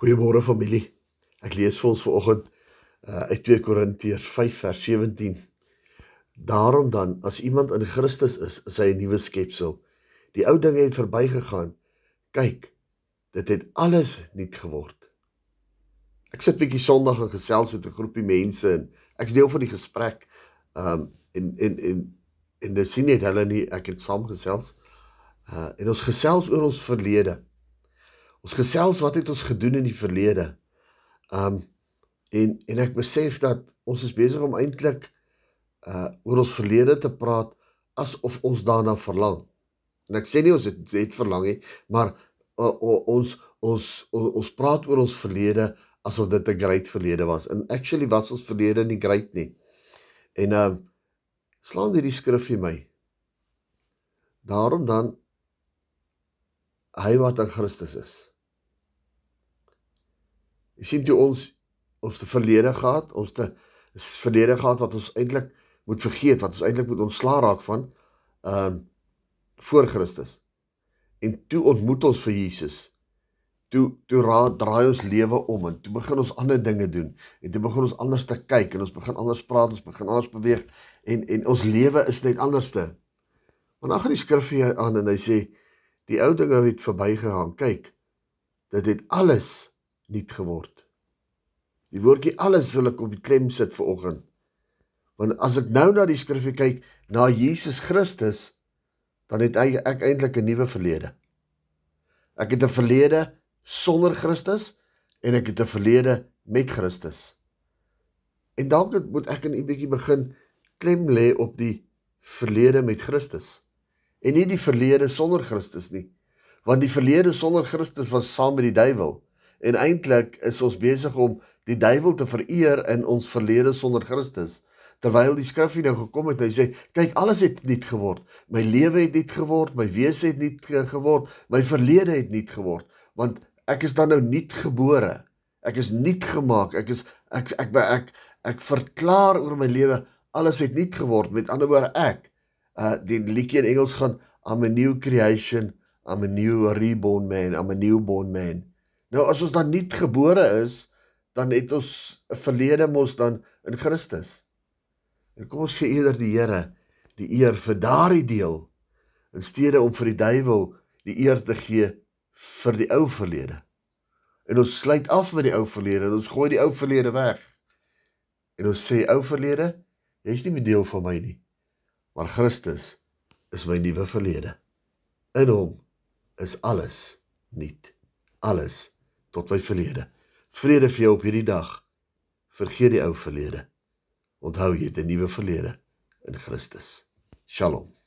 Goeiemôre familie. Ek lees vir ons vanoggend uh, uit 2 Korintiërs 5 vers 17. Daarom dan as iemand in Christus is, is hy 'n nuwe skepsel. Die ou dinge het verbygegaan. Kyk, dit het alles nuut geword. Ek sit bietjie Sondag en gesels met 'n groepie mense en ek's deel van die gesprek. Um en en en en dit sien net hulle nie ek het saam gesels. Uh en ons gesels oor ons verlede. Ons gesels wat het ons gedoen in die verlede. Um en en ek besef dat ons is besig om eintlik uh oor ons verlede te praat asof ons daarna verlang. En ek sê nie ons het, het verlang nie, maar uh, ons ons ons ons praat oor ons verlede asof dit 'n great verlede was. En actually was ons verlede nie great nie. En um slaan hierdie skrif vir my. Daarom dan hy wat in Christus is. Jy sien toe ons ons te verlede gehad, ons te verlede gehad wat ons eintlik moet vergeet, wat ons eintlik moet ontslaa raak van ehm um, voor Christus. En toe ontmoet ons vir Jesus. Toe toe raad draai ons lewe om en toe begin ons ander dinge doen en toe begin ons anders te kyk en ons begin anders praat, ons begin anders beweeg en en ons lewe is net anderste. Maar dan gaan die skrif hier aan en hy sê die ou dinge het verbygegaan. Kyk, dit het alles nuut geword. Die woordjie alles wil ek op die klem sit vir oggend. Want as ek nou na die skrifgie kyk na Jesus Christus, dan het hy ek eintlik 'n nuwe verlede. Ek het 'n verlede sonder Christus en ek het 'n verlede met Christus. En dalk moet ek in 'n bietjie begin klem lê op die verlede met Christus en nie die verlede sonder Christus nie. Want die verlede sonder Christus was saam met die duiwel. En eintlik is ons besig om die duiwel te vereer in ons verlede sonder Christus. Terwyl die skrif hier nou gekom het en hy sê, kyk, alles het nuut geword. My lewe het nuut geword, my wese het nuut geword, my verlede het nuut geword, want ek is dan nou nuut gebore. Ek is nuut gemaak. Ek is ek ek ek ek, ek verklaar oor my lewe, alles het nuut geword. Met ander woorde, ek uh die liedjie in Engels gaan I'm a new creation, I'm a new reborn man, I'm a newborn man. Nou as ons dan nuut gebore is, dan het ons 'n verlede mos dan in Christus. En kom ons gee eerder die Here die eer vir daardie deel in steede om vir die duiwel die eer te gee vir die ou verlede. En ons sluit af met die ou verlede en ons gooi die ou verlede weg. En ons sê ou verlede, jy's nie meer deel van my nie. Maar Christus is my nuwe verlede. In hom is alles nuut. Alles tot my verlede. Vrede vir jou op hierdie dag. Vergeet die ou verlede. Onthou jy het 'n nuwe verlede in Christus. Shalom.